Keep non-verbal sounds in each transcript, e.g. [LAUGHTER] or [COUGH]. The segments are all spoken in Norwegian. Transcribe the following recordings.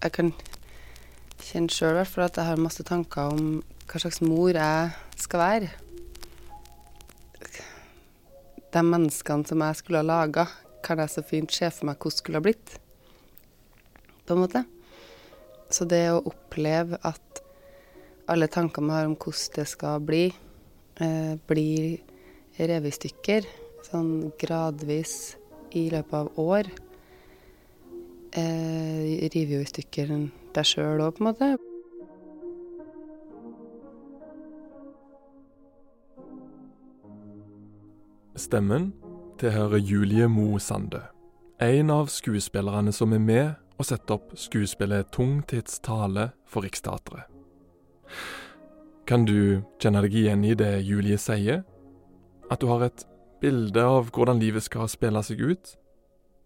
jeg kan kjenne sjøl at jeg har masse tanker om hva slags mor jeg skal være. De menneskene som jeg skulle ha laga, kan jeg så fint se for meg hvordan skulle ha blitt. På en måte. Så det å oppleve at alle tankene jeg har om hvordan det skal bli, eh, blir revet i stykker sånn gradvis i løpet av år, eh, river jo i stykker deg sjøl òg, på en måte. Stemmen tilhører Julie Mo Sande, en av skuespillerne som er med og setter opp skuespillet Tungtids tale for Riksteatret. Kan du kjenne deg igjen i det Julie sier? At du har et bilde av hvordan livet skal spille seg ut,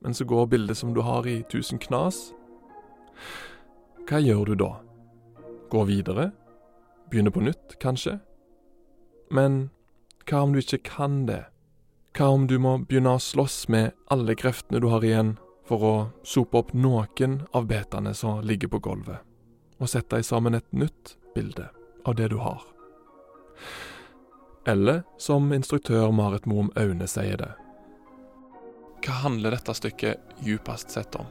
men så går bildet som du har i tusen knas? Hva gjør du da? Gå videre? Begynne på nytt, kanskje? Men hva om du ikke kan det? Hva om du må begynne å slåss med alle kreftene du har igjen, for å sope opp noen av betene som ligger på gulvet, og sette sammen et nytt bilde av det du har? Eller som instruktør Marit Moum Aune sier det. Hva handler dette stykket djupest sett om?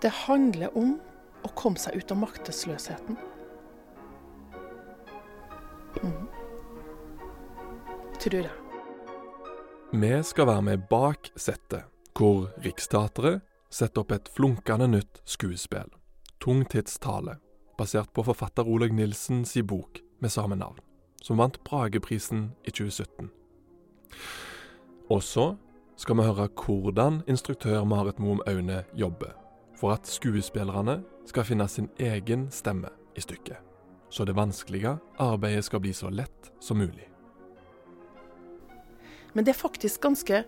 Det handler om å komme seg ut av maktesløsheten. Mm. Tror jeg. Vi skal være med bak settet, hvor Riksteatret setter opp et flunkende nytt skuespill, Tungtidstale, basert på forfatter Olaug Nilsens bok med samme navn, som vant Brageprisen i 2017. Og så skal vi høre hvordan instruktør Marit Moum Aune jobber for at skuespillerne skal finne sin egen stemme i stykket, så det vanskelige arbeidet skal bli så lett som mulig. Men det er faktisk ganske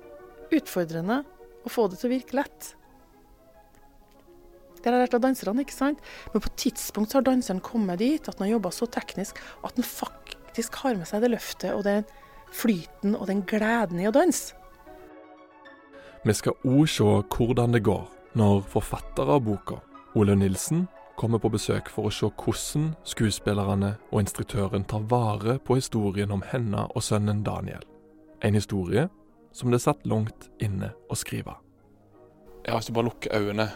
utfordrende å få det til å virke lett. Det har jeg lært av danserne, ikke sant? Men på et tidspunkt har danseren kommet dit at han har jobba så teknisk at han faktisk har med seg det løftet og den flyten og den gleden i å danse. Vi skal òg se hvordan det går når forfatter av boka, Ole Nilsen, kommer på besøk for å se hvordan skuespillerne og instruktøren tar vare på historien om henne og sønnen Daniel. En historie som det satt langt inne å skrive. Ja, hvis du bare lukker øynene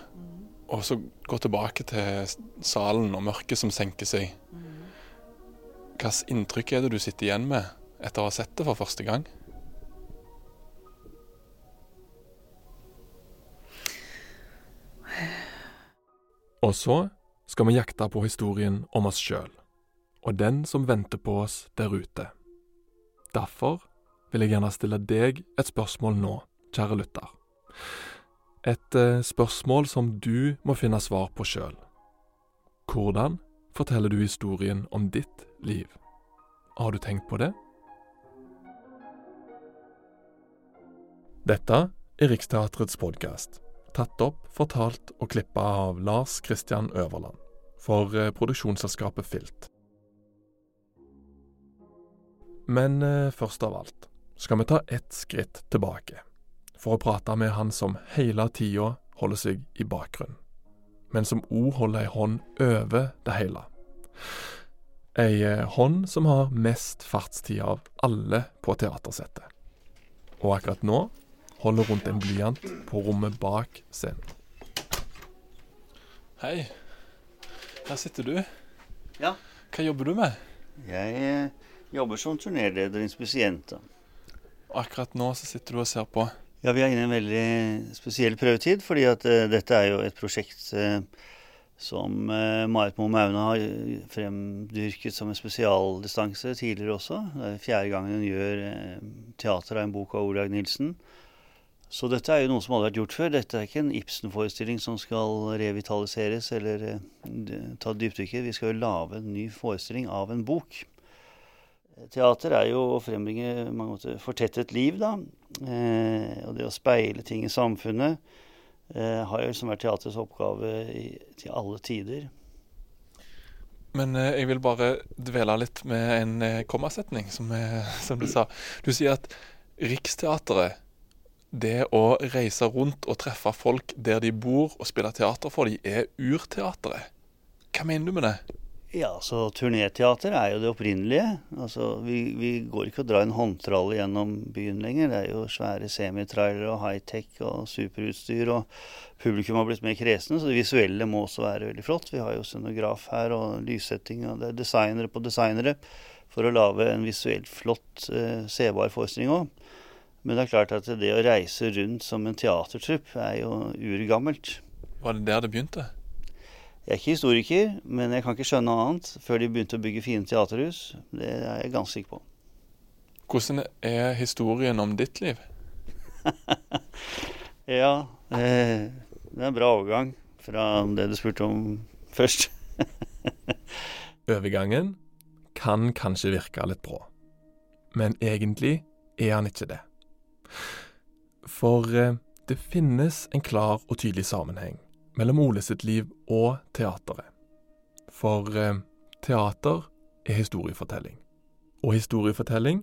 og så går tilbake til salen og mørket som senker seg. Hvilket inntrykk er det du sitter igjen med etter å ha sett det for første gang? Og så skal vi jakte på historien om oss sjøl, og den som venter på oss der ute. Derfor vil jeg gjerne stille deg et spørsmål nå, kjære lytter. Et eh, spørsmål som du må finne svar på sjøl. Hvordan forteller du historien om ditt liv? Har du tenkt på det? Dette er Riksteatrets podkast, tatt opp, fortalt og klippa av Lars Christian Øverland for eh, produksjonsselskapet Filt. Men eh, først av alt skal vi ta ett skritt tilbake, for å prate med han som hele tida holder seg i bakgrunnen, men som òg holder ei hånd over det hele. Ei eh, hånd som har mest fartstid av alle på teatersettet. Og akkurat nå holder rundt en blyant på rommet bak scenen. Hei. Her sitter du. Ja. Hva jobber du med? Jeg eh, jobber som turnérleder i Inspisienta. Akkurat nå så sitter du og ser på. Ja, vi er inne i en veldig spesiell prøvetid, fordi at eh, dette er jo et prosjekt eh, som eh, Marit Moe Maune har fremdyrket som en spesialdistanse tidligere også. Det er fjerde gangen hun gjør eh, teater av en bok av Olaug Nilsen. Så dette er jo noe som aldri vært gjort før. Dette er ikke en Ibsen-forestilling som skal revitaliseres eller eh, ta dypdykket. Vi skal jo lage en ny forestilling av en bok. Teater er jo å frembringe måter fortettet liv, da. Eh, og det å speile ting i samfunnet eh, har jo liksom vært teaterets oppgave i, til alle tider. Men eh, jeg vil bare dvele litt med en eh, kommasetning, som, som, du sa. Du sier at Riksteatret det å reise rundt og treffe folk der de bor og spille teater for dem, er urteateret. Hva mener du med det? Ja, så turnéteater er jo det opprinnelige. Altså, vi, vi går ikke og drar en håndtralle gjennom byen lenger. Det er jo svære semitrailere og high-tech og superutstyr. Og publikum har blitt mer kresne, så det visuelle må også være veldig flott. Vi har jo scenograf her og lyssetting, og det er designere på designere for å lage en visuelt flott, uh, sebar forestilling òg. Men det er klart at det å reise rundt som en teatertrupp er jo urgammelt. Var det der det begynte? Jeg er ikke historiker, men jeg kan ikke skjønne noe annet før de begynte å bygge fine teaterhus. Det er jeg ganske sikker på. Hvordan er historien om ditt liv? [LAUGHS] ja, eh, det er en bra overgang fra det du spurte om først. [LAUGHS] Overgangen kan kanskje virke litt brå, men egentlig er han ikke det. For eh, det finnes en klar og tydelig sammenheng mellom Ole sitt liv og teateret. For eh, teater er historiefortelling, og historiefortelling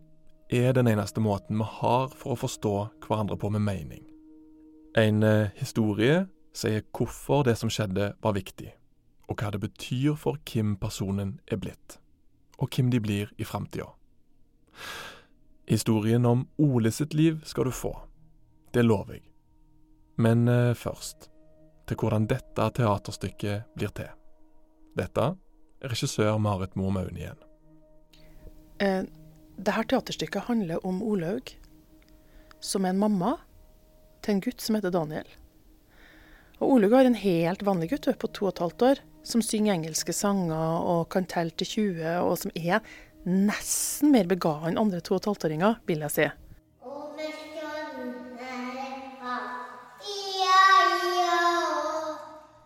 er den eneste måten vi har for å forstå hverandre på med mening. En eh, historie sier hvorfor det som skjedde var viktig, og hva det betyr for hvem personen er blitt, og hvem de blir i framtida. Historien om Ole sitt liv skal du få, det lover jeg. Men eh, først til hvordan dette teaterstykket blir til. Dette er regissør Marit Moe Maun igjen. Eh, dette teaterstykket handler om Olaug, som er en mamma til en gutt som heter Daniel. Og Olaug har en helt vanlig gutt på to og et halvt år, som synger engelske sanger og kan telle til 20, og som er nesten mer begava enn andre to og et halvt-åringer, vil jeg si.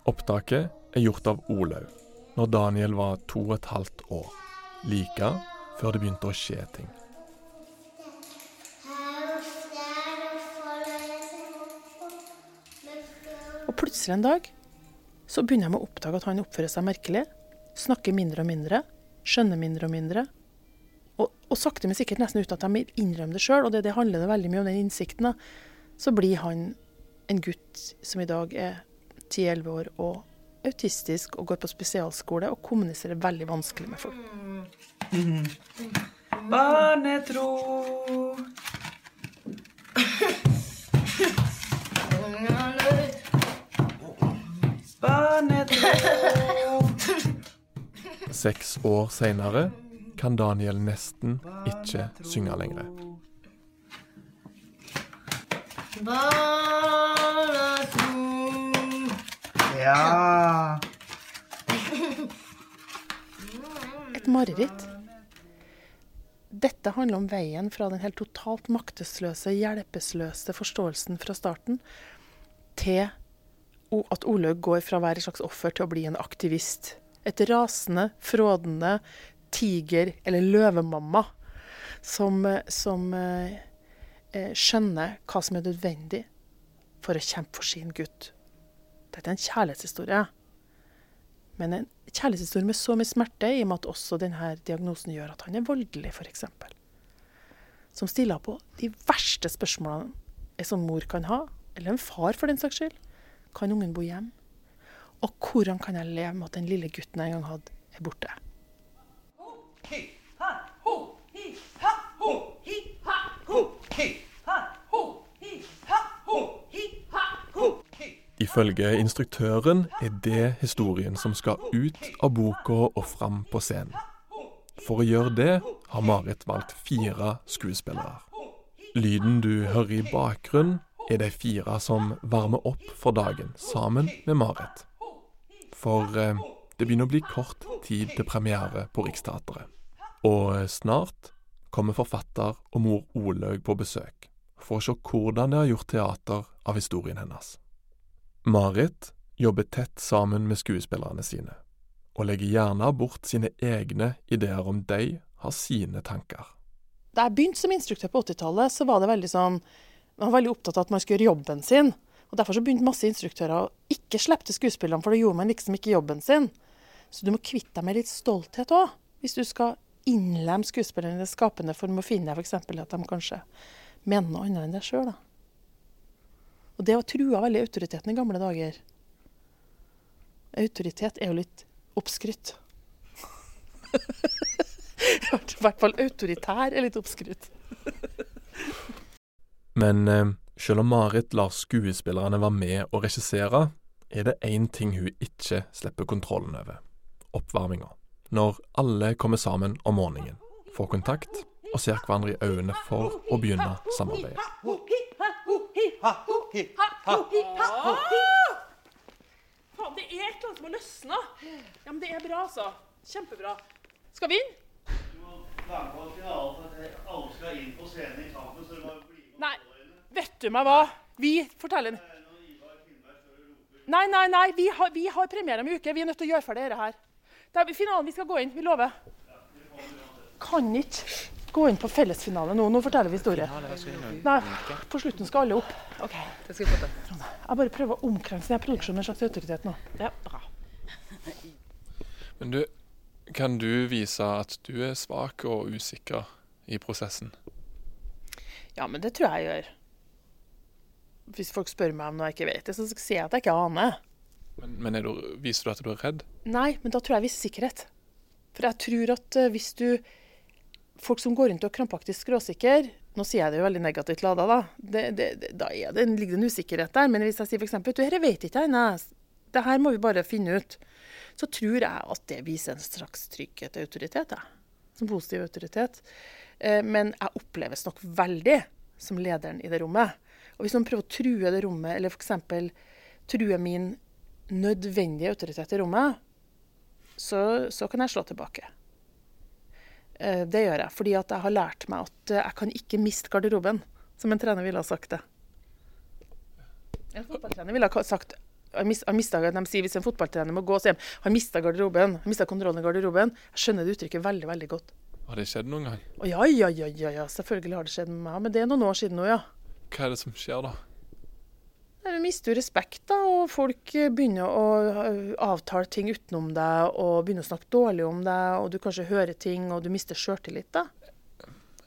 Opptaket er gjort av Olaug når Daniel var to og et halvt år, like før det begynte å skje ting. Og plutselig en dag så begynner jeg med å oppdage at han oppfører seg merkelig. Snakker mindre og mindre. Skjønner mindre og mindre. Og, sakte, men sikkert nesten uten at de innrømmer det sjøl, og det, det handler det veldig mye om den innsikten, da, så blir han en gutt som i dag er 10-11 år og autistisk og går på spesialskole og kommuniserer veldig vanskelig med folk. Mm. Barnetro. [LAUGHS] Barnetro. Seks år seinere kan Daniel nesten ikke synge lenger. Ja. [LAUGHS] Et mareritt. Dette handler om veien fra den helt totalt maktesløse, hjelpeløse forståelsen fra starten, til at Olaug går fra å være et slags offer til å bli en aktivist. Et rasende, frådende tiger- eller løvemamma som, som eh, skjønner hva som er nødvendig for å kjempe for sin gutt. Dette er en kjærlighetshistorie. Men en kjærlighetshistorie med så mye smerte, i og med at også denne diagnosen gjør at han er voldelig, f.eks. Som stiller på de verste spørsmålene en som mor kan ha, eller en far for den saks skyld. Kan ungen bo hjemme? Og hvordan kan jeg leve med at den lille gutten jeg en gang hadde, er borte? Hi, ha, ho, hi, ha, ho, hi, ha, ho, hi, ha, ho, hi, ha, ho, hi, ha, ho. Ifølge instruktøren er det historien som skal ut av boka og fram på scenen. For å gjøre det har Marit valgt fire skuespillere. Lyden du hører i bakgrunnen, er de fire som varmer opp for dagen sammen med Marit. For eh, det begynner å bli kort tid til premiere på Riksteatret. Og eh, snart kommer forfatter og mor Olaug på besøk for å se hvordan de har gjort teater av historien hennes. Marit jobber tett sammen med skuespillerne sine, og legger gjerne bort sine egne ideer om de har sine tanker. Da jeg begynte som instruktør på 80-tallet, så var det veldig sånn Man var veldig opptatt av at man skulle gjøre jobben sin. Og Derfor så begynte masse instruktører å ikke slippe til skuespillerne, for da gjorde man liksom ikke jobben sin. Så du må kvitte deg med litt stolthet òg, hvis du skal innlemme skuespillerne i det skapende for å finne f.eks. at de kanskje mener noe annet enn deg sjøl. Og det trua veldig autoriteten i gamle dager. Autoritet er jo litt oppskrytt. [LAUGHS] I hvert fall autoritær er litt oppskrytt. Men eh, selv om Marit lar skuespillerne være med og regissere, er det én ting hun ikke slipper kontrollen over. Oppvarminga. Når alle kommer sammen om morgenen, får kontakt og ser hverandre i øynene for å begynne samarbeidet. Faen, det er et eller annet som har løsna. Ja, men det er bra, altså. Kjempebra. Skal vi inn? Nei, vet du meg hva? Vi forteller Nei, nei, nei. Vi har, vi har premiere om en uke. Vi er nødt til å gjøre ferdig dette her. Det er finalen vi skal gå inn. Vi lover. Kan ikke gå inn på fellesfinale nå. Nå forteller vi historie. Nei, på slutten skal alle opp. OK, det skal vi få til. Jeg bare prøver å omkranse denne produksjonen med en slags autoritet nå. Er bra. Men du, kan du vise at du er svak og usikker i prosessen? Ja, men det tror jeg jeg gjør. Hvis folk spør meg om noe jeg ikke vet, så skal jeg si at jeg ikke aner. Men, men du, viser du at du er redd? Nei, men da tror jeg viser sikkerhet. For jeg tror at eh, hvis du Folk som går rundt og er krampaktig skråsikker Nå sier jeg det jo veldig negativt lada, da. Det, det, det, da det, ligger det en usikkerhet der. Men hvis jeg sier f.eks. du, dette vet ikke jeg ennå. Det her må vi bare finne ut. Så tror jeg at det viser en slags trygghet og autoritet. Jeg. Som positiv autoritet. Eh, Men jeg oppleves nok veldig som lederen i det rommet. Og hvis noen prøver å true det rommet, eller f.eks. true min nødvendige autoritet i rommet, så, så kan jeg slå tilbake. Eh, Det gjør jeg, fordi at jeg har lært meg at eh, jeg kan ikke miste garderoben, som en trener ville ha sagt det. En fotballtrener ville ha sagt han mis- De sier hvis en fotballtrener må gå, de han mista garderoben. har mista kontrollen i garderoben. Jeg skjønner det uttrykket veldig veldig godt. Har det skjedd noen gang? Ja, ja, ja, ja, ja, selvfølgelig har det skjedd med meg. Men det er noen år siden nå, ja. Hva er det som skjer da? Du mister jo respekt, da, og folk eh, begynner å eh, avtale ting utenom deg, og begynner å snakke dårlig om deg, og du kanskje hører ting, og du mister sjøltillit, da.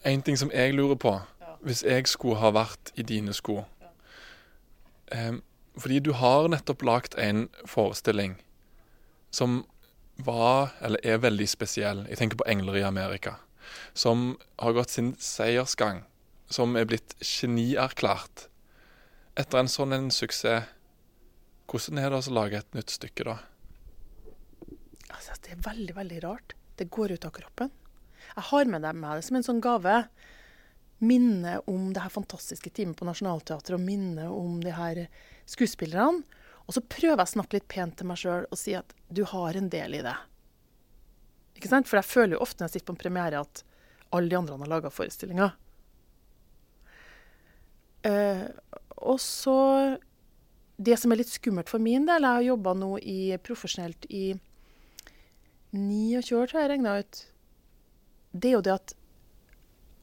En ting som jeg lurer på, hvis jeg skulle ha vært i dine sko em, Fordi du har nettopp lagt en forestilling som var, eller er veldig spesiell. Jeg tenker på 'Engler i Amerika'. Som har gått sin seiersgang. Som er blitt genierklært. Etter en sånn en suksess, hvordan er det å lage et nytt stykke da? Altså, det er veldig, veldig rart. Det går ut av kroppen. Jeg har med det med det som en sånn gave. Minne om det her fantastiske teamet på Nationaltheatret, og minne om de her skuespillerne. Og så prøver jeg å snakke litt pent til meg sjøl og si at du har en del i det. Ikke sant? For jeg føler jo ofte når jeg sitter på en premiere at alle de andre har laga forestillinga. Eh, og så Det som er litt skummelt for min del Jeg har jobba nå i, profesjonelt i 29 år, tror jeg jeg regna ut. Det er jo det at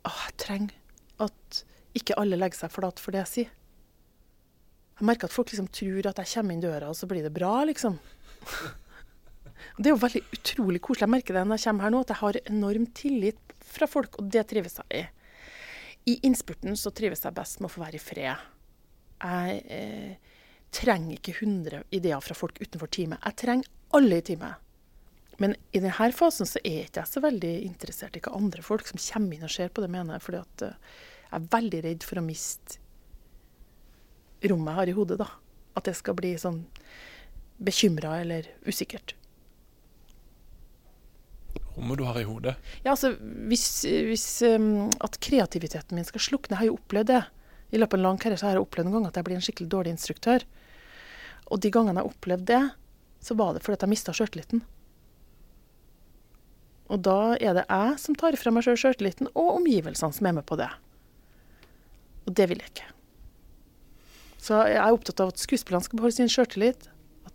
å, jeg trenger at ikke alle legger seg flat for det jeg sier. Jeg merker at folk liksom tror at jeg kommer inn døra, og så blir det bra, liksom. [LAUGHS] Det er jo veldig utrolig koselig. Jeg merker det når jeg kommer her nå, at jeg har enorm tillit fra folk, og det trives jeg i. I innspurten så trives jeg best med å få være i fred. Jeg eh, trenger ikke 100 ideer fra folk utenfor teamet. Jeg trenger alle i teamet. Men i denne fasen så er ikke jeg så veldig interessert i hva andre folk som kommer inn og ser på det, mener. fordi at eh, jeg er veldig redd for å miste rommet jeg har i hodet, da. At det skal bli sånn bekymra eller usikkert. Rommet du har i hodet? Ja, altså, hvis, hvis um, at kreativiteten min skal slukne, jeg har jo opplevd det. I løpet av en lang karriere så har jeg opplevd en gang at jeg blir en skikkelig dårlig instruktør. Og de gangene jeg opplevde det, så var det fordi jeg mista sjøltilliten. Og da er det jeg som tar fra meg sjøl sjøltilliten, og omgivelsene som er med på det. Og det vil jeg ikke. Så jeg er opptatt av at skuespillerne skal beholde sin sjøltillit, at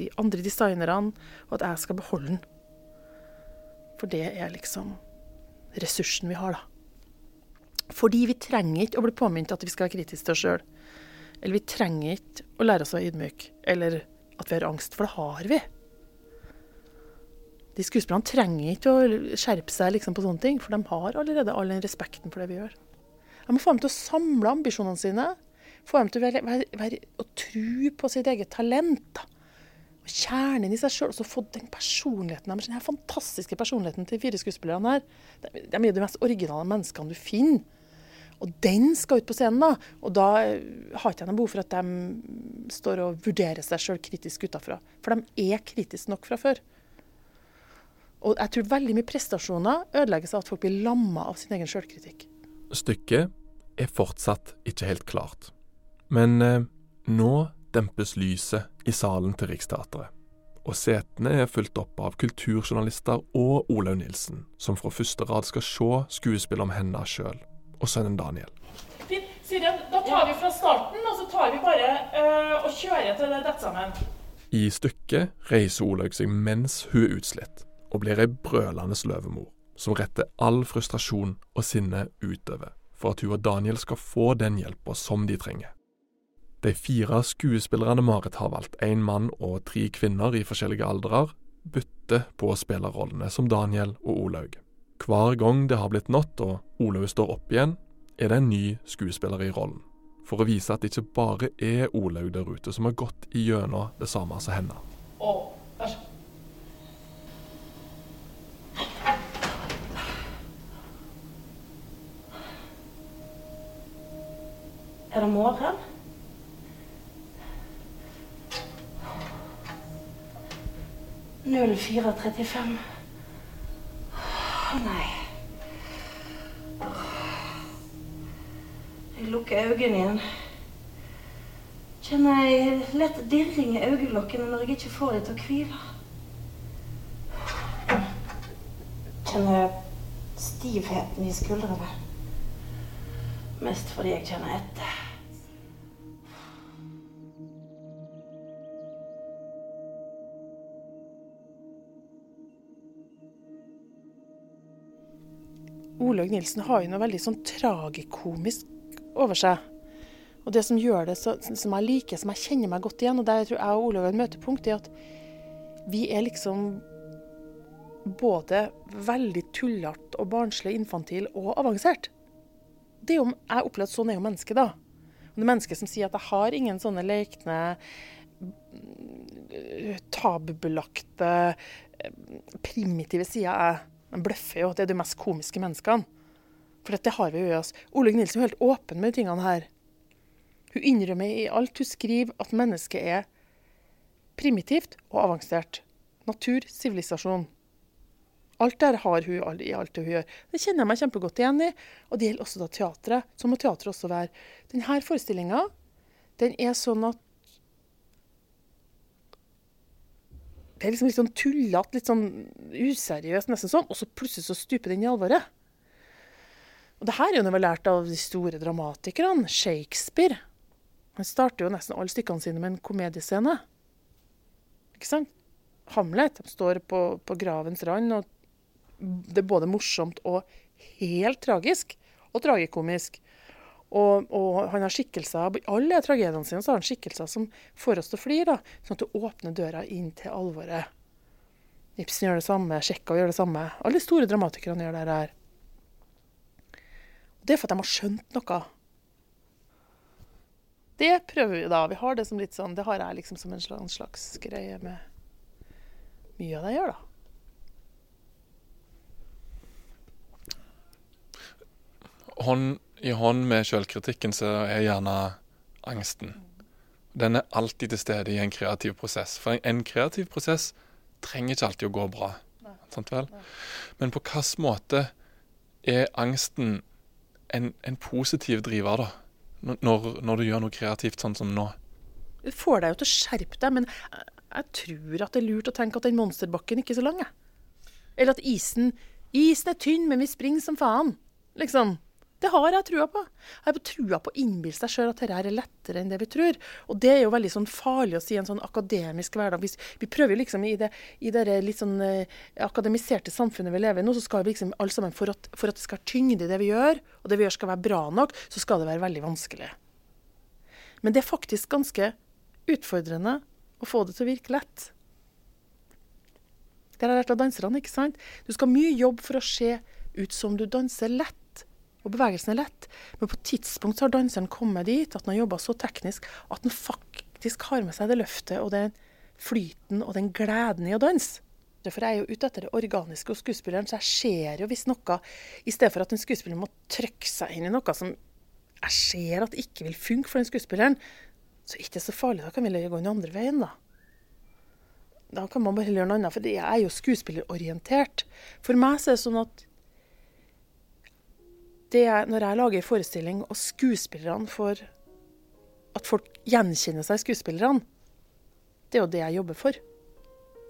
de andre designerne, og at jeg skal beholde den. For det er liksom ressursen vi har, da. Fordi vi trenger ikke å bli påminnet at vi skal være kritiske til oss sjøl. Eller vi trenger ikke å lære oss å være ydmyke, eller at vi har angst, for det har vi. De skuespillerne trenger ikke å skjerpe seg liksom på sånne ting, for de har allerede all den respekten for det vi gjør. Jeg må få dem til å samle ambisjonene sine, Få dem til å være, være, å tro på sitt eget talent. Og Kjernen i seg sjøl. Og så få den personligheten deres, den her fantastiske personligheten til de fire skuespillerne her. De, de er jo de mest originale menneskene du finner. Og den skal ut på scenen, da. Og da eh, har ikke jeg noe behov for at de står og vurderer seg sjøl kritisk utafra. For de er kritiske nok fra før. Og jeg tror veldig mye prestasjoner ødelegges av at folk blir lamma av sin egen sjølkritikk. Stykket er fortsatt ikke helt klart. Men eh, nå dempes lyset i salen til Riksteatret. Og setene er fulgt opp av kulturjournalister og Olaug Nilsen, som fra første rad skal se skuespillet om henne sjøl og sønnen Daniel. Fint. Siri, da tar vi fra starten, og så tar vi bare øh, og kjører til det detter sammen. I stykket reiser Olaug seg mens hun er utslitt, og blir ei brølende løvemor, som retter all frustrasjon og sinne utover, for at hun og Daniel skal få den hjelpa som de trenger. De fire skuespillerne Marit har valgt, én mann og tre kvinner i forskjellige aldrer, bytter på å spille rollene som Daniel og Olaug. Hver gang det har blitt natt og Olaug står opp igjen, er det en ny skuespiller i rollen. For å vise at det ikke bare er Olaug der ute som har gått igjennom det samme som henne. Er det morgen? Null fire trettifem. Nei. Jeg lukker øynene igjen. Kjenner jeg lett dirring i øyelokkene når jeg ikke får dem til å hvile. Kjenner stivheten i skuldrene. Mest fordi jeg kjenner etter. Olaug Nilsen har jo noe veldig sånn tragikomisk over seg. Og det som gjør det så, som jeg liker, som jeg kjenner meg godt igjen, og der tror jeg og Olaug er et møtepunkt, er at vi er liksom både veldig tullete og barnslig, infantil og avansert. Det er jo, jeg opplever at sånn er jo mennesket, da. Og det er mennesket som sier at jeg har ingen sånne lekne, tabubelagte, primitive sider. Jeg de bløffer jo. Det er de mest komiske menneskene. For dette har vi jo i oss. Olaug Nilsen er helt åpen med de tingene her. Hun innrømmer i alt hun skriver at mennesket er primitivt og avansert. Natur, sivilisasjon. Alt der har hun i alt det hun gjør. Det kjenner jeg meg kjempegodt igjen i. Og det gjelder også da teatret. Så må teatret også være. Denne forestillinga den er sånn at Det er liksom litt sånn tullete, litt sånn useriøst, nesten sånn. Og så plutselig så stuper den i alvoret. Og det her er jo noe vi har lært av de store dramatikerne. Shakespeare. Han starter jo nesten alle stykkene sine med en komediescene. Ikke sant? Hamlet de står på, på gravens rand, og det er både morsomt og helt tragisk. Og tragikomisk. Og, og, han har skikkelser I alle tragediene sine så har han skikkelser som får oss til å flire. Sånn at du åpner døra inn til alvoret. Ibsen gjør det samme, Tsjekhov gjør det samme. Alle store dramatikerne gjør det her. Det er for at de har skjønt noe. Det prøver vi da. Vi har det som litt sånn, det har jeg liksom som en slags, greie med mye av det jeg gjør, da. Hånd i hånd med selvkritikken så er gjerne angsten. Den er alltid til stede i en kreativ prosess. For en kreativ prosess trenger ikke alltid å gå bra. Sant vel? Men på hvilken måte er angsten en, en, positiv driver, da? Når, når, du gjør noe kreativt sånn som nå? Det får deg jo til å skjerpe deg, men jeg, jeg tror at det er lurt å tenke at den monsterbakken ikke er så lang. Eller at isen Isen er tynn, men vi springer som faen. Liksom. Det har jeg trua på. Jeg har trua på å innbille seg sjøl at dette er lettere enn det vi tror. Og det er jo veldig sånn farlig å si i en sånn akademisk hverdag. Vi, prøver liksom i det, i det litt sånn eh, akademiserte samfunnet vi lever i nå, så skal vi liksom alle sammen for at, for at det skal være tyngde i det vi gjør, og det vi gjør skal være bra nok, så skal det være veldig vanskelig. Men det er faktisk ganske utfordrende å få det til å virke lett. Det har jeg lært av danserne, ikke sant? Du skal ha mye jobb for å se ut som du danser lett. Og bevegelsen er lett. Men på et tidspunkt har danseren kommet dit at han har jobba så teknisk at han faktisk har med seg det løftet og den flyten og den gleden i å danse. For jeg er jo ute etter det organiske hos skuespilleren, så jeg ser jo hvis noe I stedet for at en skuespiller må trykke seg inn i noe som jeg ser at ikke vil funke for den skuespilleren, så er ikke så farlig. Da kan vi gå den andre veien, da. Da kan man bare gjøre noe annet, for jeg er jo skuespillerorientert. For meg så er det sånn at det er, når jeg lager en forestilling, og skuespillerne får At folk gjenkjenner seg i skuespillerne, det er jo det jeg jobber for.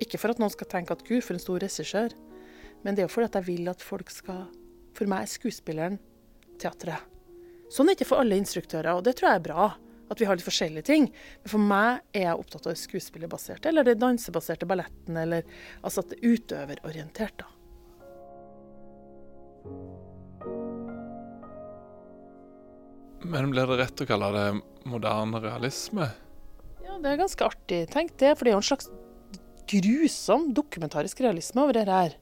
Ikke for at noen skal tenke at gud, for en stor regissør, men det er jo fordi at jeg vil at folk skal For meg er skuespilleren teatret. Sånn er det ikke for alle instruktører, og det tror jeg er bra. At vi har litt forskjellige ting. Men for meg er jeg opptatt av det skuespillerbaserte, eller det dansebaserte balletten, eller altså at det er utøverorientert, da. Men blir det rett å kalle det moderne realisme? Ja, det er ganske artig. Tenk det, for det er jo en slags grusom dokumentarisk realisme over det her.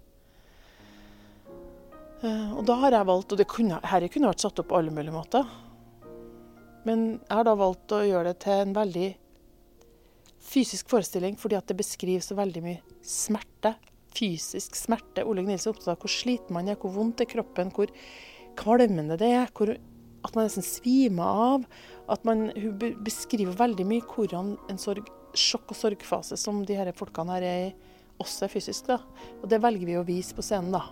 Eh, og da har jeg valgt, og det kunne, her kunne vært satt opp på alle mulige måter, men jeg har da valgt å gjøre det til en veldig fysisk forestilling, fordi at det beskriver så veldig mye smerte. Fysisk smerte. Olaug Nilsen er opptatt av hvor sliten man er, hvor vondt er kroppen, hvor kvalmende det er. Hvor, at man nesten svimer av. At man, hun beskriver veldig mye hvordan en sorg, sjokk- og sorgfase som de her folkene her er i, også er fysisk. da. Og det velger vi å vise på scenen, da.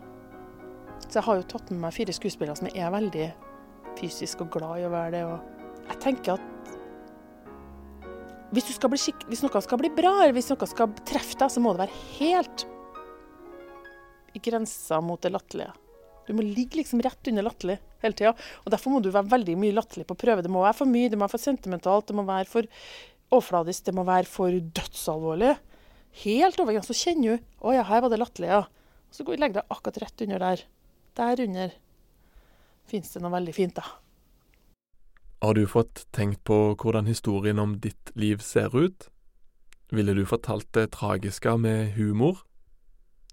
Så jeg har jo tatt med meg fire skuespillere som er veldig fysisk og glad i å være det. og jeg tenker at hvis, hvis, noe skal bli bra, eller hvis noe skal treffe deg, så må det være helt i grensa mot det latterlige. Du må ligge liksom rett under latterlig hele tida. Og derfor må du være veldig mye latterlig på prøve. Det må være for mye, det må være for sentimentalt, det må være for overfladisk, det må være for dødsalvorlig. Helt over grensa. Så kjenner du Å ja, her var det latterlig, ja. Og så legger du deg akkurat rett under der. Der under fins det noe veldig fint, da. Har du fått tenkt på hvordan historien om ditt liv ser ut? Ville du fortalt det tragiske med humor?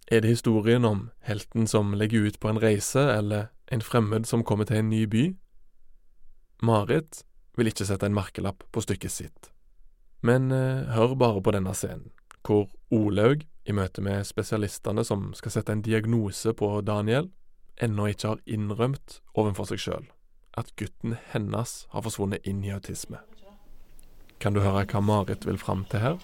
Er det historien om helten som legger ut på en reise, eller en fremmed som kommer til en ny by? Marit vil ikke sette en merkelapp på stykket sitt. Men eh, hør bare på denne scenen, hvor Olaug, i møte med spesialistene som skal sette en diagnose på Daniel, ennå ikke har innrømt overfor seg sjøl at gutten hennes har forsvunnet inn i autisme. Kan du høre hva Marit vil fram til her?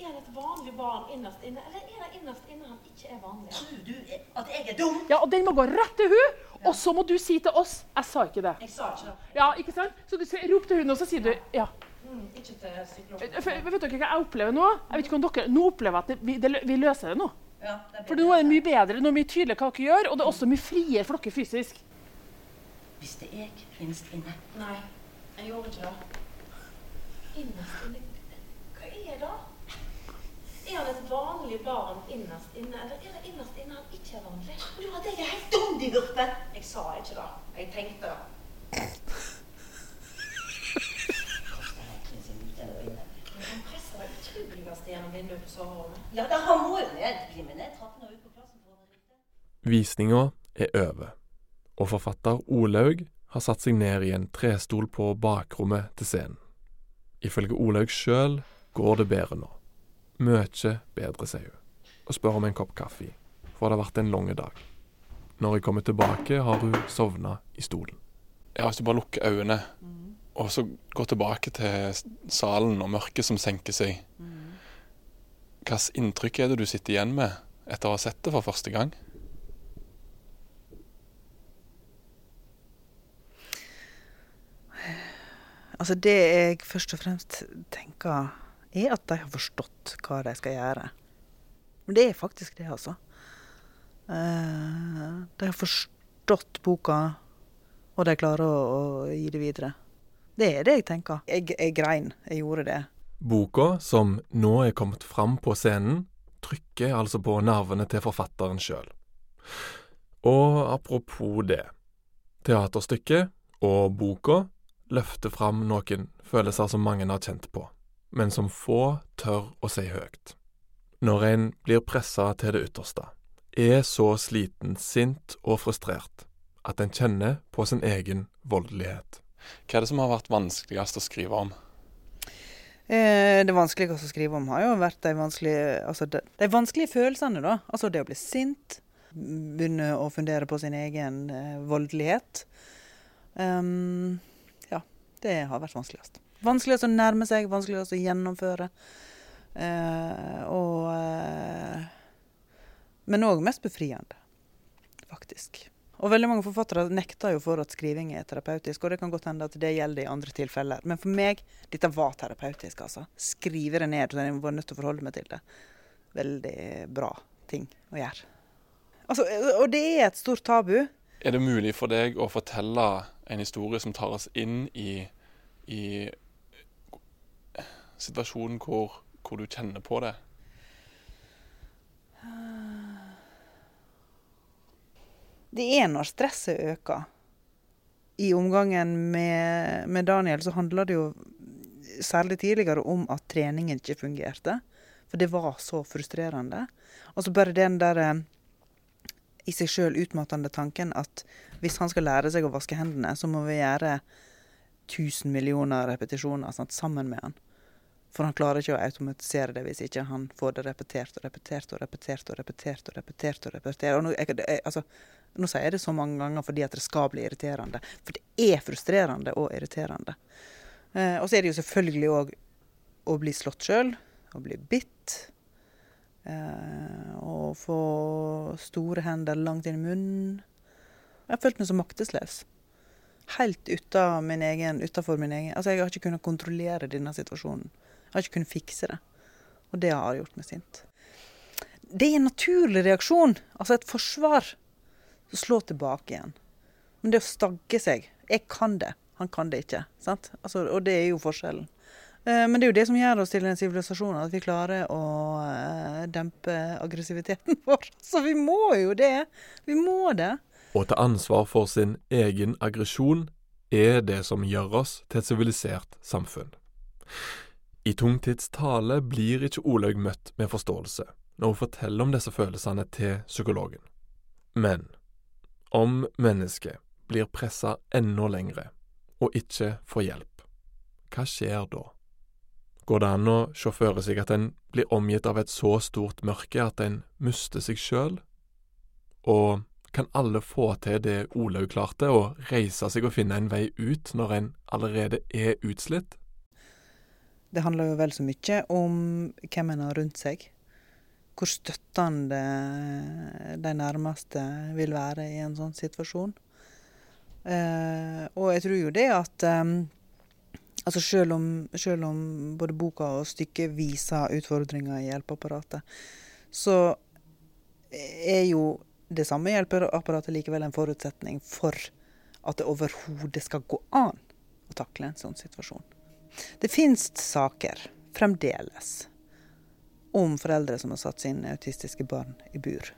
Er det et vanlig barn innerst inne, eller er det innerst inne han ikke er vanlig? Tror du at jeg er dum? Ja, og den må gå rett til hun, og så må du si til oss 'Jeg sa ikke det'. Jeg sa ikke det. Ja, ikke sant? Så du roper til hun, og så sier du 'ja'. Mm, ikke til psykolog. For, vet dere hva jeg opplever nå? Jeg vet ikke om dere, Nå opplever jeg at det, vi, det, vi løser det nå. Ja, det For nå er det mye bedre, nå er det mye tydeligere hva dere gjør, og det er også mye friere for dere fysisk. Visste jeg innerst inne? Nei, jeg gjorde ikke det. Innerst inne Hva er det? Er han et vanlig barn innerst inne, eller er det innerst inne han ikke er vanlig? Du at jeg er helt dum, de Gurpe! Jeg sa ikke det. Jeg tenkte det. Ja, da han må jo ned. Bli med ned trappene og ut på plassen. Visninga er over, og forfatter Olaug har satt seg ned i en trestol på bakrommet til scenen. Ifølge Olaug sjøl går det bedre nå. Mye bedre, sier hun, og spør om en kopp kaffe, for det har vært en lang dag. Når jeg kommer tilbake, har hun sovna i stolen. Ja, Hvis du bare lukker øynene, og så går tilbake til salen og mørket som senker seg, hvilket inntrykk er det du sitter igjen med etter å ha sett det for første gang? Altså det jeg først og fremst tenker, er at de har forstått hva de skal gjøre. Men det er faktisk det, altså. Eh, de har forstått boka, og de klarer å, å gi det videre. Det er det jeg tenker. Jeg, jeg grein. Jeg gjorde det. Boka, som nå er kommet fram på scenen, trykker altså på nervene til forfatteren sjøl. Og apropos det. Teaterstykket og boka løfter fram noen følelser som mange har kjent på, men som få tør å si høyt. Når en blir pressa til det ytterste, er så sliten, sint og frustrert at en kjenner på sin egen voldelighet. Hva er det som har vært vanskeligst å skrive om? Eh, det vanskeligste å skrive om har jo vært de vanskelige, altså de, de vanskelige følelsene. da. Altså det å bli sint, begynne å fundere på sin egen eh, voldelighet. Um, ja, det har vært vanskeligst. Vanskeligst å nærme seg, vanskelig å gjennomføre. Eh, og eh, Men òg mest befriende, faktisk. Og veldig mange forfattere nekter jo for at skriving er terapeutisk, og det kan godt hende at det gjelder i andre tilfeller. Men for meg, dette var terapeutisk, altså. Skrive det ned, og jeg var nødt til å forholde meg til det. Veldig bra ting å gjøre. Altså, og det er et stort tabu. Er det mulig for deg å fortelle en historie som tar oss inn i, i situasjonen hvor, hvor du kjenner på det? Det er når stresset øker. I omgangen med, med Daniel så handla det jo særlig tidligere om at treningen ikke fungerte. For det var så frustrerende. Altså bare den der eh, i seg sjøl utmattende tanken at hvis han skal lære seg å vaske hendene, så må vi gjøre 1000 millioner repetisjoner sant, sammen med han. For han klarer ikke å automatisere det hvis ikke han får det repetert og repetert og repetert og repetert. og repetert og repetert. Og nå, jeg, jeg, altså, nå sier jeg det så mange ganger fordi at det skal bli irriterende. For det er frustrerende og irriterende. Eh, og så er det jo selvfølgelig òg å bli slått sjøl, å bli bitt. Eh, og få store hender langt inn i munnen. Jeg har følt meg så maktesløs. Helt egen, min egen Altså, jeg har ikke kunnet kontrollere denne situasjonen. Jeg har ikke kunnet fikse det. Og det har gjort meg sint. Det er en naturlig reaksjon, altså et forsvar. Slå tilbake igjen. Men det å stagge seg Jeg kan det, han kan det ikke. Altså, og det er jo forskjellen. Eh, men det er jo det som gjør oss til en sivilisasjon, at vi klarer å eh, dempe aggressiviteten [LAUGHS] vår. Så vi må jo det. Vi må det. Å ta ansvar for sin egen aggresjon er det som gjør oss til et sivilisert samfunn. I Tungtids tale blir ikke Olaug møtt med forståelse når hun forteller om disse følelsene til psykologen. Men om mennesket blir pressa enda lengre og ikke får hjelp, hva skjer da? Går det an å se for seg at en blir omgitt av et så stort mørke at en mister seg sjøl? Og kan alle få til det Olaug klarte, å reise seg og finne en vei ut når en allerede er utslitt? Det handler jo vel så mye om hvem en har rundt seg. Hvor støttende de nærmeste vil være i en sånn situasjon. Eh, og jeg tror jo det at eh, altså selv om, selv om, både boka og stykket viser utfordringer i hjelpeapparatet, så er jo det samme hjelpeapparatet likevel en forutsetning for at det overhodet skal gå an å takle en sånn situasjon. Det finnes saker, fremdeles, om foreldre som har satt sine autistiske barn i bur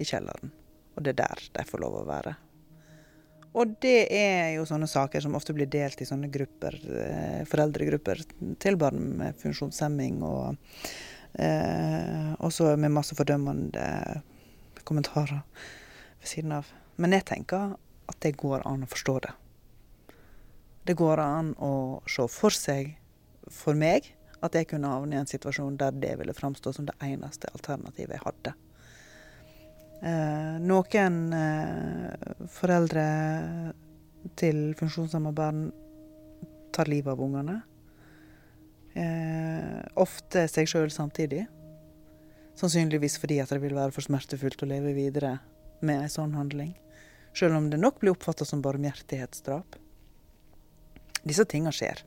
i kjelleren. Og det er der de får lov å være. Og det er jo sånne saker som ofte blir delt i sånne grupper, eh, foreldregrupper til barn med funksjonshemming, og eh, også med masse fordømmende kommentarer ved siden av. Men jeg tenker at det går an å forstå det. Det går an å se for seg, for meg, at jeg kunne havne i en situasjon der det ville framstå som det eneste alternativet jeg hadde. Eh, noen eh, foreldre til funksjonshemma barn tar livet av ungene. Eh, ofte seg sjøl samtidig. Sannsynligvis fordi at det vil være for smertefullt å leve videre med en sånn handling. Sjøl om det nok blir oppfatta som barmhjertighetsdrap. Disse tinga skjer.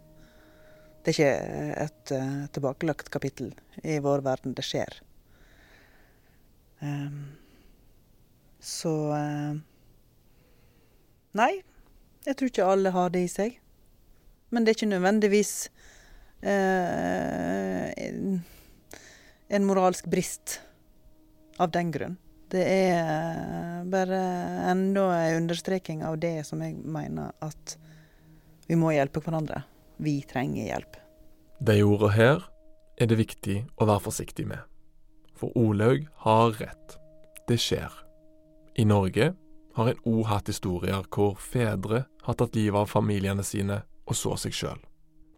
Det er ikke et uh, tilbakelagt kapittel i vår verden. Det skjer. Um, så uh, Nei, jeg tror ikke alle har det i seg. Men det er ikke nødvendigvis uh, en, en moralsk brist av den grunn. Det er bare enda en understreking av det som jeg mener at vi må hjelpe hverandre. Vi trenger hjelp. De ordene her er det viktig å være forsiktig med. For Olaug har rett. Det skjer. I Norge har en òg hatt historier hvor fedre har tatt livet av familiene sine og så seg sjøl.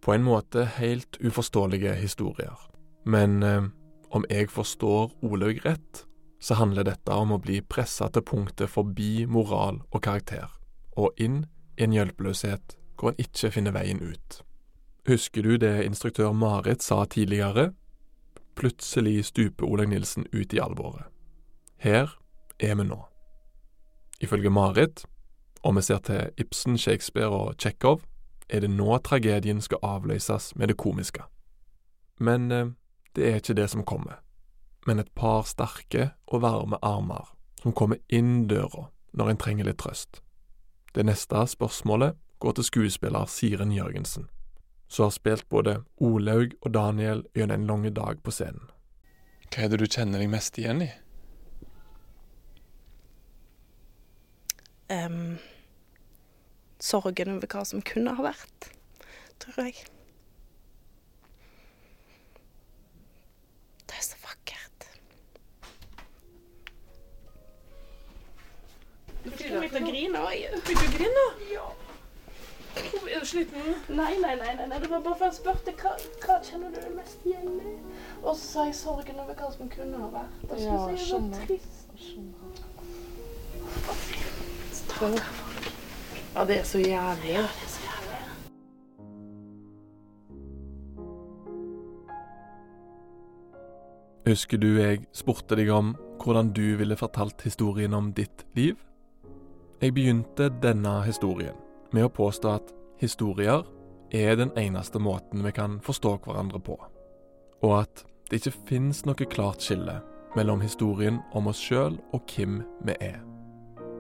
På en måte helt uforståelige historier. Men eh, om jeg forstår Olaug rett, så handler dette om å bli pressa til punktet forbi moral og karakter, og inn i en hjelpeløshet hvor en ikke finner veien ut. Husker du det instruktør Marit sa tidligere? Plutselig stuper Olaug Nilsen ut i alvoret. Her er vi nå. Ifølge Marit, om vi ser til Ibsen, Shakespeare og Tsjekhov, er det nå tragedien skal avløses med det komiske. Men eh, det er ikke det som kommer, men et par sterke og varme armer som kommer inn døra når en trenger litt trøst. Det neste spørsmålet går til skuespiller Siren Jørgensen, som har spilt både Olaug og Daniel gjennom en lang dag på scenen. Hva er det du kjenner deg mest igjen i? Um, sorgen over hva som kunne ha vært, tror jeg. Det er så vakkert. Du meg til å grine òg. Vil du grine? Ja. Er du sliten? Nei, nei, nei, nei, nei, det var bare for jeg spurte hva, hva kjenner du deg mest igjen i? Og så sa jeg sorgen over hva som kunne ha vært. Da Ja, synes jeg det var trist. Ja, det er så jævlig. Ja, det er så jævlig. Husker du jeg spurte deg om hvordan du ville fortalt historien om ditt liv? Jeg begynte denne historien med å påstå at historier er den eneste måten vi kan forstå hverandre på, og at det ikke finnes noe klart skille mellom historien om oss sjøl og hvem vi er.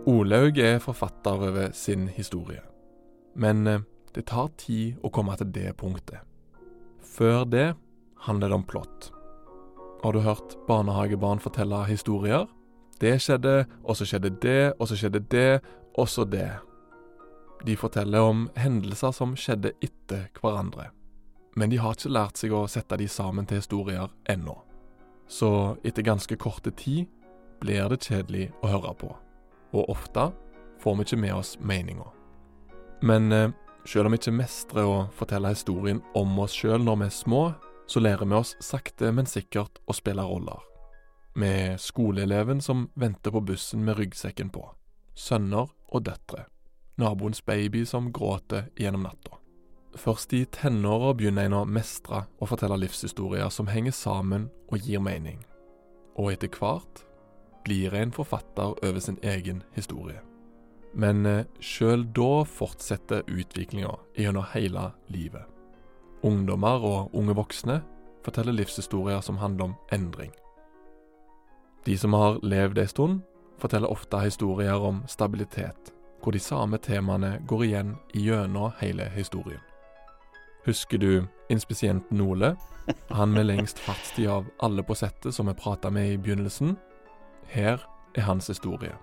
Olaug er forfatter over sin historie, men eh, det tar tid å komme til det punktet. Før det handler det om plott. Har du hørt barnehagebarn fortelle historier? Det skjedde, og så skjedde det, og så skjedde det, og så det. De forteller om hendelser som skjedde etter hverandre. Men de har ikke lært seg å sette de sammen til historier ennå. Så etter ganske korte tid blir det kjedelig å høre på. Og ofte får vi ikke med oss meninga. Men eh, selv om vi ikke mestrer å fortelle historien om oss sjøl når vi er små, så lærer vi oss sakte, men sikkert å spille roller. Med skoleeleven som venter på bussen med ryggsekken på. Sønner og døtre. Naboens baby som gråter gjennom natta. Først i tenåra begynner en å mestre og fortelle livshistorier som henger sammen og gir mening. Og etter hvert blir en forfatter over sin egen historie. Men eh, sjøl da fortsetter utviklinga gjennom hele livet. Ungdommer og unge voksne forteller livshistorier som handler om endring. De som har levd ei stund, forteller ofte historier om stabilitet, hvor de samme temaene går igjen gjennom hele historien. Husker du inspisient Nole, han med lengst fartstid av alle på settet som vi prata med i begynnelsen? Her er hans historie.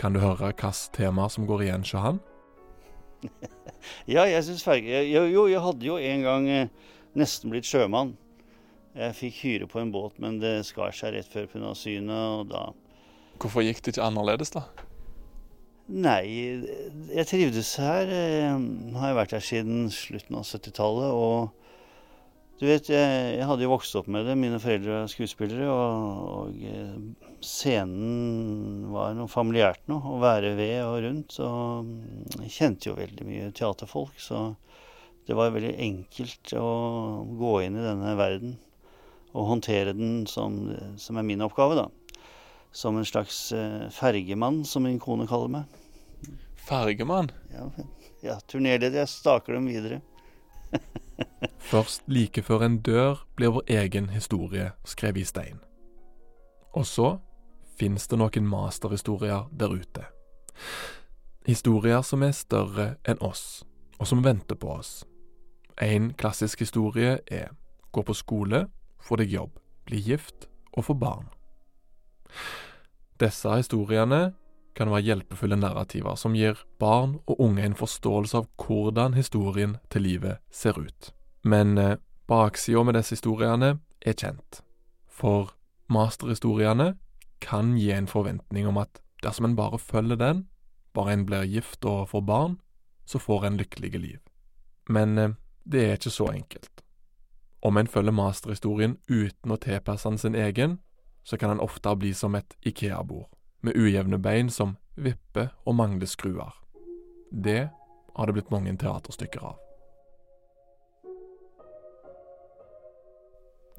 Kan du høre hvilke tema som går igjen hos han? [LAUGHS] Ja, jeg syns ferge... Jo, jo, jeg hadde jo en gang eh, nesten blitt sjømann. Jeg fikk hyre på en båt, men det skar seg rett før pga. synet, og da Hvorfor gikk det ikke annerledes, da? Nei, jeg trivdes her. Eh, Nå har jeg vært her siden slutten av 70-tallet, og du vet, jeg, jeg hadde jo vokst opp med det. Mine foreldre er skuespillere, og, og eh, scenen var noe familiært nå. Å være ved og rundt. Og jeg kjente jo veldig mye teaterfolk, så det var veldig enkelt å gå inn i denne verden og håndtere den som, som er min oppgave, da. Som en slags eh, fergemann, som min kone kaller meg. Fergemann? Ja, ja turnerleder. Jeg staker dem videre. [LAUGHS] Først like før en dør blir vår egen historie skrevet i stein. Og så fins det noen masterhistorier der ute. Historier som er større enn oss, og som venter på oss. En klassisk historie er gå på skole, få deg jobb, bli gift og få barn. Disse historiene kan være hjelpefulle narrativer som gir barn og unge en forståelse av hvordan historien til livet ser ut. Men eh, baksida med disse historiene er kjent. For masterhistoriene kan gi en forventning om at dersom en bare følger den, bare en blir gift og får barn, så får en lykkelige liv. Men eh, det er ikke så enkelt. Om en følger masterhistorien uten å tilpasse den sin egen, så kan den ofte bli som et Ikea-bord, med ujevne bein som vipper og mangler skruer. Det har det blitt mange teaterstykker av.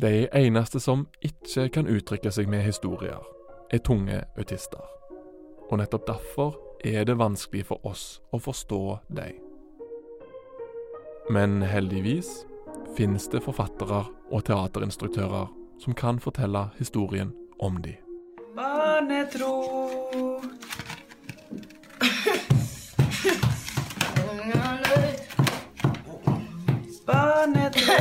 De eneste som ikke kan uttrykke seg med historier, er tunge autister. Og nettopp derfor er det vanskelig for oss å forstå dem. Men heldigvis finnes det forfattere og teaterinstruktører som kan fortelle historien om de. Barnetro. Barnetro.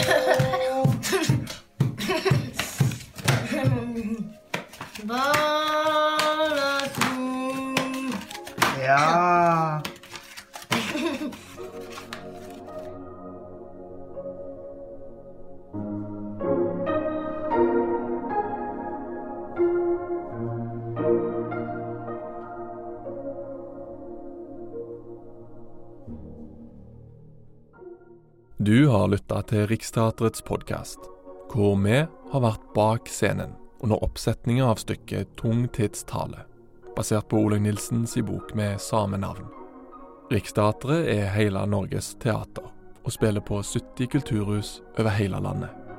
Ja. Du har lytta til Riksteatrets podkast, hvor vi har vært bak scenen under oppsetninga av stykket Tung tids basert på Olaug Nilsens bok med samme navn. Riksteatret er hele Norges teater, og spiller på 70 kulturhus over hele landet.